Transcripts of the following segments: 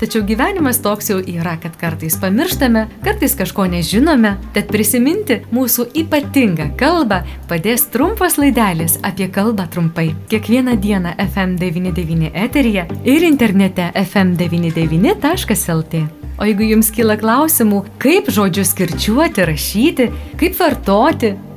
Tačiau gyvenimas toks jau yra, kad kartais pamirštame, kartais kažko nežinome, tad prisiminti mūsų ypatingą kalbą padės trumpas laidelis apie kalbą trumpai. Kiekvieną dieną FM99 eteryje ir internete fm99.lt. O jeigu jums kyla klausimų, kaip žodžius kirčiuoti, rašyti, kaip vartoti,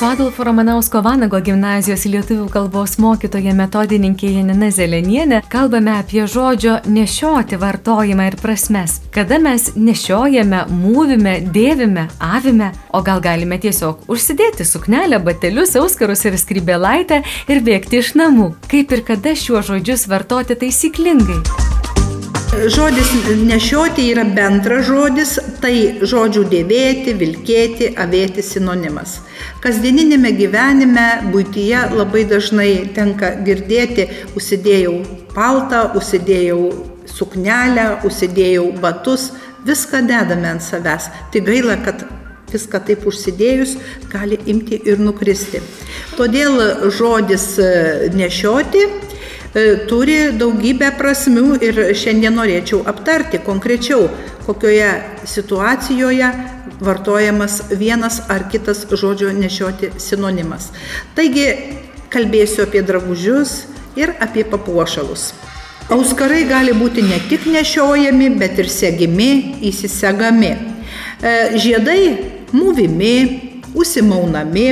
Su Adolfo Romanausko Vanago gimnazijos lietuvių kalbos mokytoja metodininkė Janina Zelenienė kalbame apie žodžio nešioti vartojimą ir prasmes. Kada mes nešiojame, mūvime, dėvime, avime, o gal galime tiesiog užsidėti suknelę, batelius, auskarus ir skrybėlaitę ir bėgti iš namų. Kaip ir kada šiuos žodžius vartoti taisyklingai. Žodis nešioti yra bendras žodis, tai žodžių dėvėti, vilkėti, avėti sinonimas. Kasdieninėme gyvenime, būtyje labai dažnai tenka girdėti, užsidėjau paltą, užsidėjau suknelę, užsidėjau batus, viską dedame ant savęs. Tai gaila, kad viską taip užsidėjus gali imti ir nukristi. Todėl žodis nešioti turi daugybę prasmių ir šiandien norėčiau aptarti konkrečiau, kokioje situacijoje vartojamas vienas ar kitas žodžio nešioti sinonimas. Taigi kalbėsiu apie drabužius ir apie papuošalus. Auskarai gali būti ne tik nešiojami, bet ir segimi, įsisegami. E, žiedai mūvimi, užsimaunami,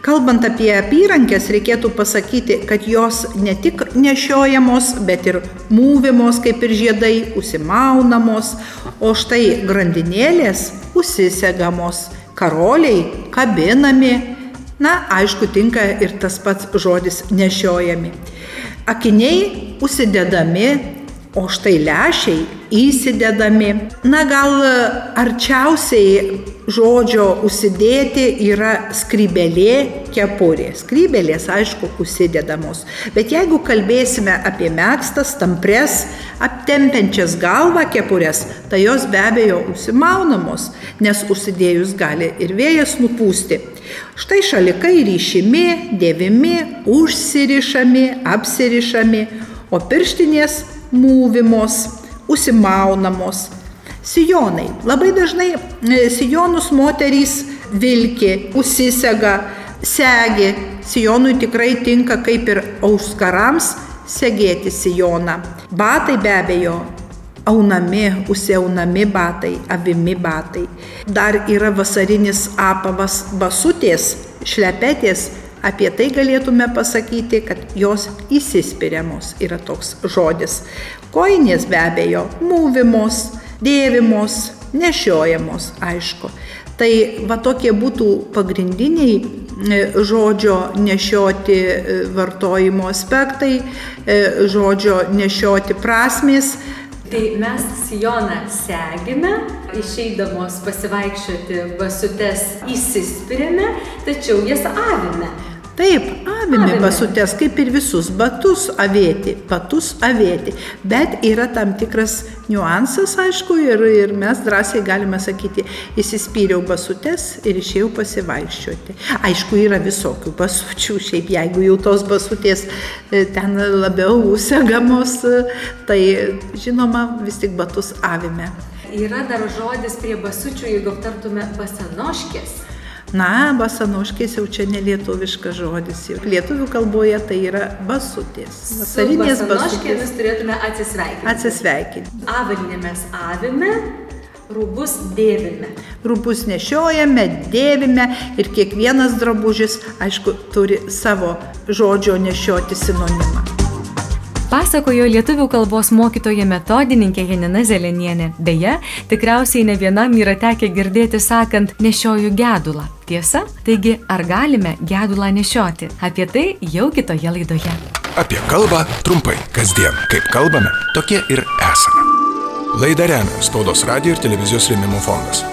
Kalbant apie apyrankės, reikėtų pasakyti, kad jos ne tik nešiojamos, bet ir mūvimos kaip ir žiedai, užsimaunamos, o štai grandinėlės užsisegamos, karoliai kabinami, na, aišku, tinka ir tas pats žodis nešiojami. Akiniai užsidedami, o štai lešiai įsidedami. Na, gal arčiausiai žodžio užsidėti yra skrybelė, kepurė. Skrybelės, aišku, užsidedamos. Bet jeigu kalbėsime apie mėgstas, tampres, aptempiančias galvą kepurės, tai jos be abejo užsimaunamos, nes užsidėjus gali ir vėjas nupūsti. Štai šalikai ryšimi, dėvimi, užsirišami, apsirišami, o pirštinės mūvimos, užsimaunamos Sijonai. Labai dažnai e, sijonus moterys vilki, užsisega, segi. Sijonui tikrai tinka kaip ir auskarams segėti sijoną. Batai be abejo aunami, užsiaunami batai, avimi batai. Dar yra vasarinis apavas basutės, šlepetės. Apie tai galėtume pasakyti, kad jos įsispiriamos yra toks žodis. Koinės be abejo mūvimos, dėvimos, nešiojamos, aišku. Tai va tokie būtų pagrindiniai e, žodžio nešioti e, vartojimo aspektai, e, žodžio nešioti prasmės. Tai mes sijoną segime, išeidamos pasivaikščioti basutes įsispirėme, tačiau jas avime. Taip, avime basutės, kaip ir visus batus avėti, batus avėti. Bet yra tam tikras niuansas, aišku, ir, ir mes drąsiai galime sakyti, įsispyriau basutės ir išėjau pasivaikščioti. Aišku, yra visokių basučių, šiaip jeigu jau tos basutės e, ten labiau užsegamos, tai žinoma, vis tik batus avime. Yra dar žodis prie basučių, jeigu aptartume basanoškės. Na, basanoškės jau čia nelietuviškas žodis. Lietuvių kalboje tai yra basutės. Vasarinės basutės. Mes turėtume atsisveikinti. Atsisveikinti. Avalynę mes avime, rūbus dėvime. Rūbus nešiojame, dėvime ir kiekvienas drabužis, aišku, turi savo žodžio nešioti sinonimą. Pasakojo lietuvių kalbos mokytoja metodininkė Janina Zelenienė. Beje, tikriausiai ne vienam yra tekę girdėti sakant nešioju gedulą. Tiesa? Taigi, ar galime gedulą nešioti? Apie tai jau kitoje laidoje. Apie kalbą trumpai, kasdien. Kaip kalbame, tokie ir esame. Laidą remia Spaudos radio ir televizijos rėmimo fondas.